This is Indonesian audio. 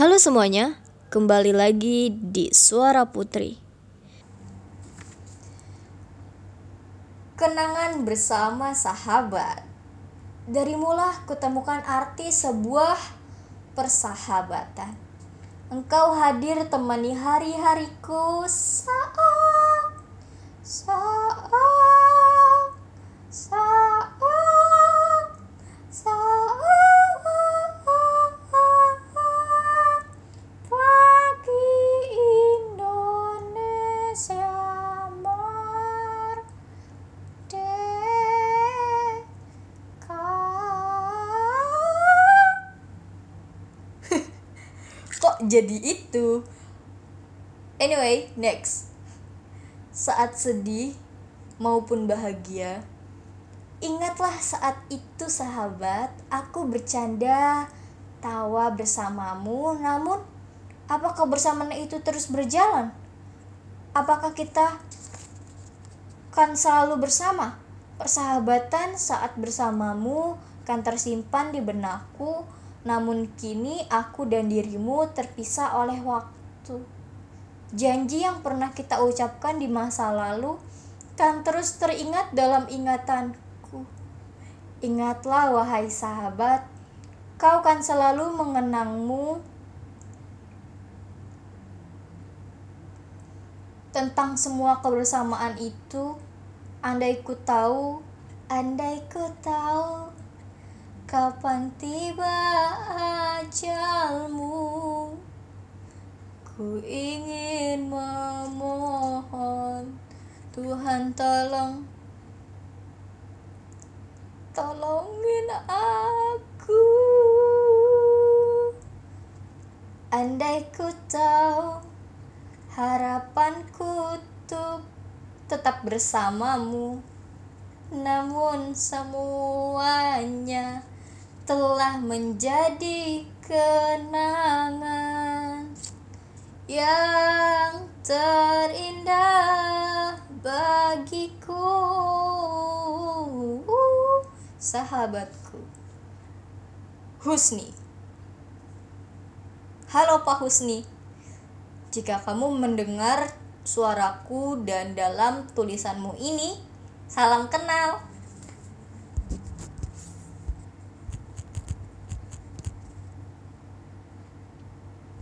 Halo semuanya, kembali lagi di Suara Putri. Kenangan bersama sahabat. Dari mula kutemukan arti sebuah persahabatan. Engkau hadir temani hari-hariku saat jadi itu. Anyway next. Saat sedih maupun bahagia ingatlah saat itu sahabat. Aku bercanda tawa bersamamu namun apakah bersamaan itu terus berjalan? Apakah kita kan selalu bersama? Persahabatan saat bersamamu kan tersimpan di benakku namun kini aku dan dirimu terpisah oleh waktu. Janji yang pernah kita ucapkan di masa lalu kan terus teringat dalam ingatanku. Ingatlah wahai sahabat, kau kan selalu mengenangmu tentang semua kebersamaan itu. Andai ku tahu, andai ku tahu Kapan tiba ajalmu? Ku ingin memohon Tuhan tolong. Tolongin aku. Andai ku tahu Harapanku untuk tetap bersamamu Namun semuanya telah menjadi kenangan yang terindah bagiku. Sahabatku Husni. Halo Pak Husni. Jika kamu mendengar suaraku dan dalam tulisanmu ini salam kenal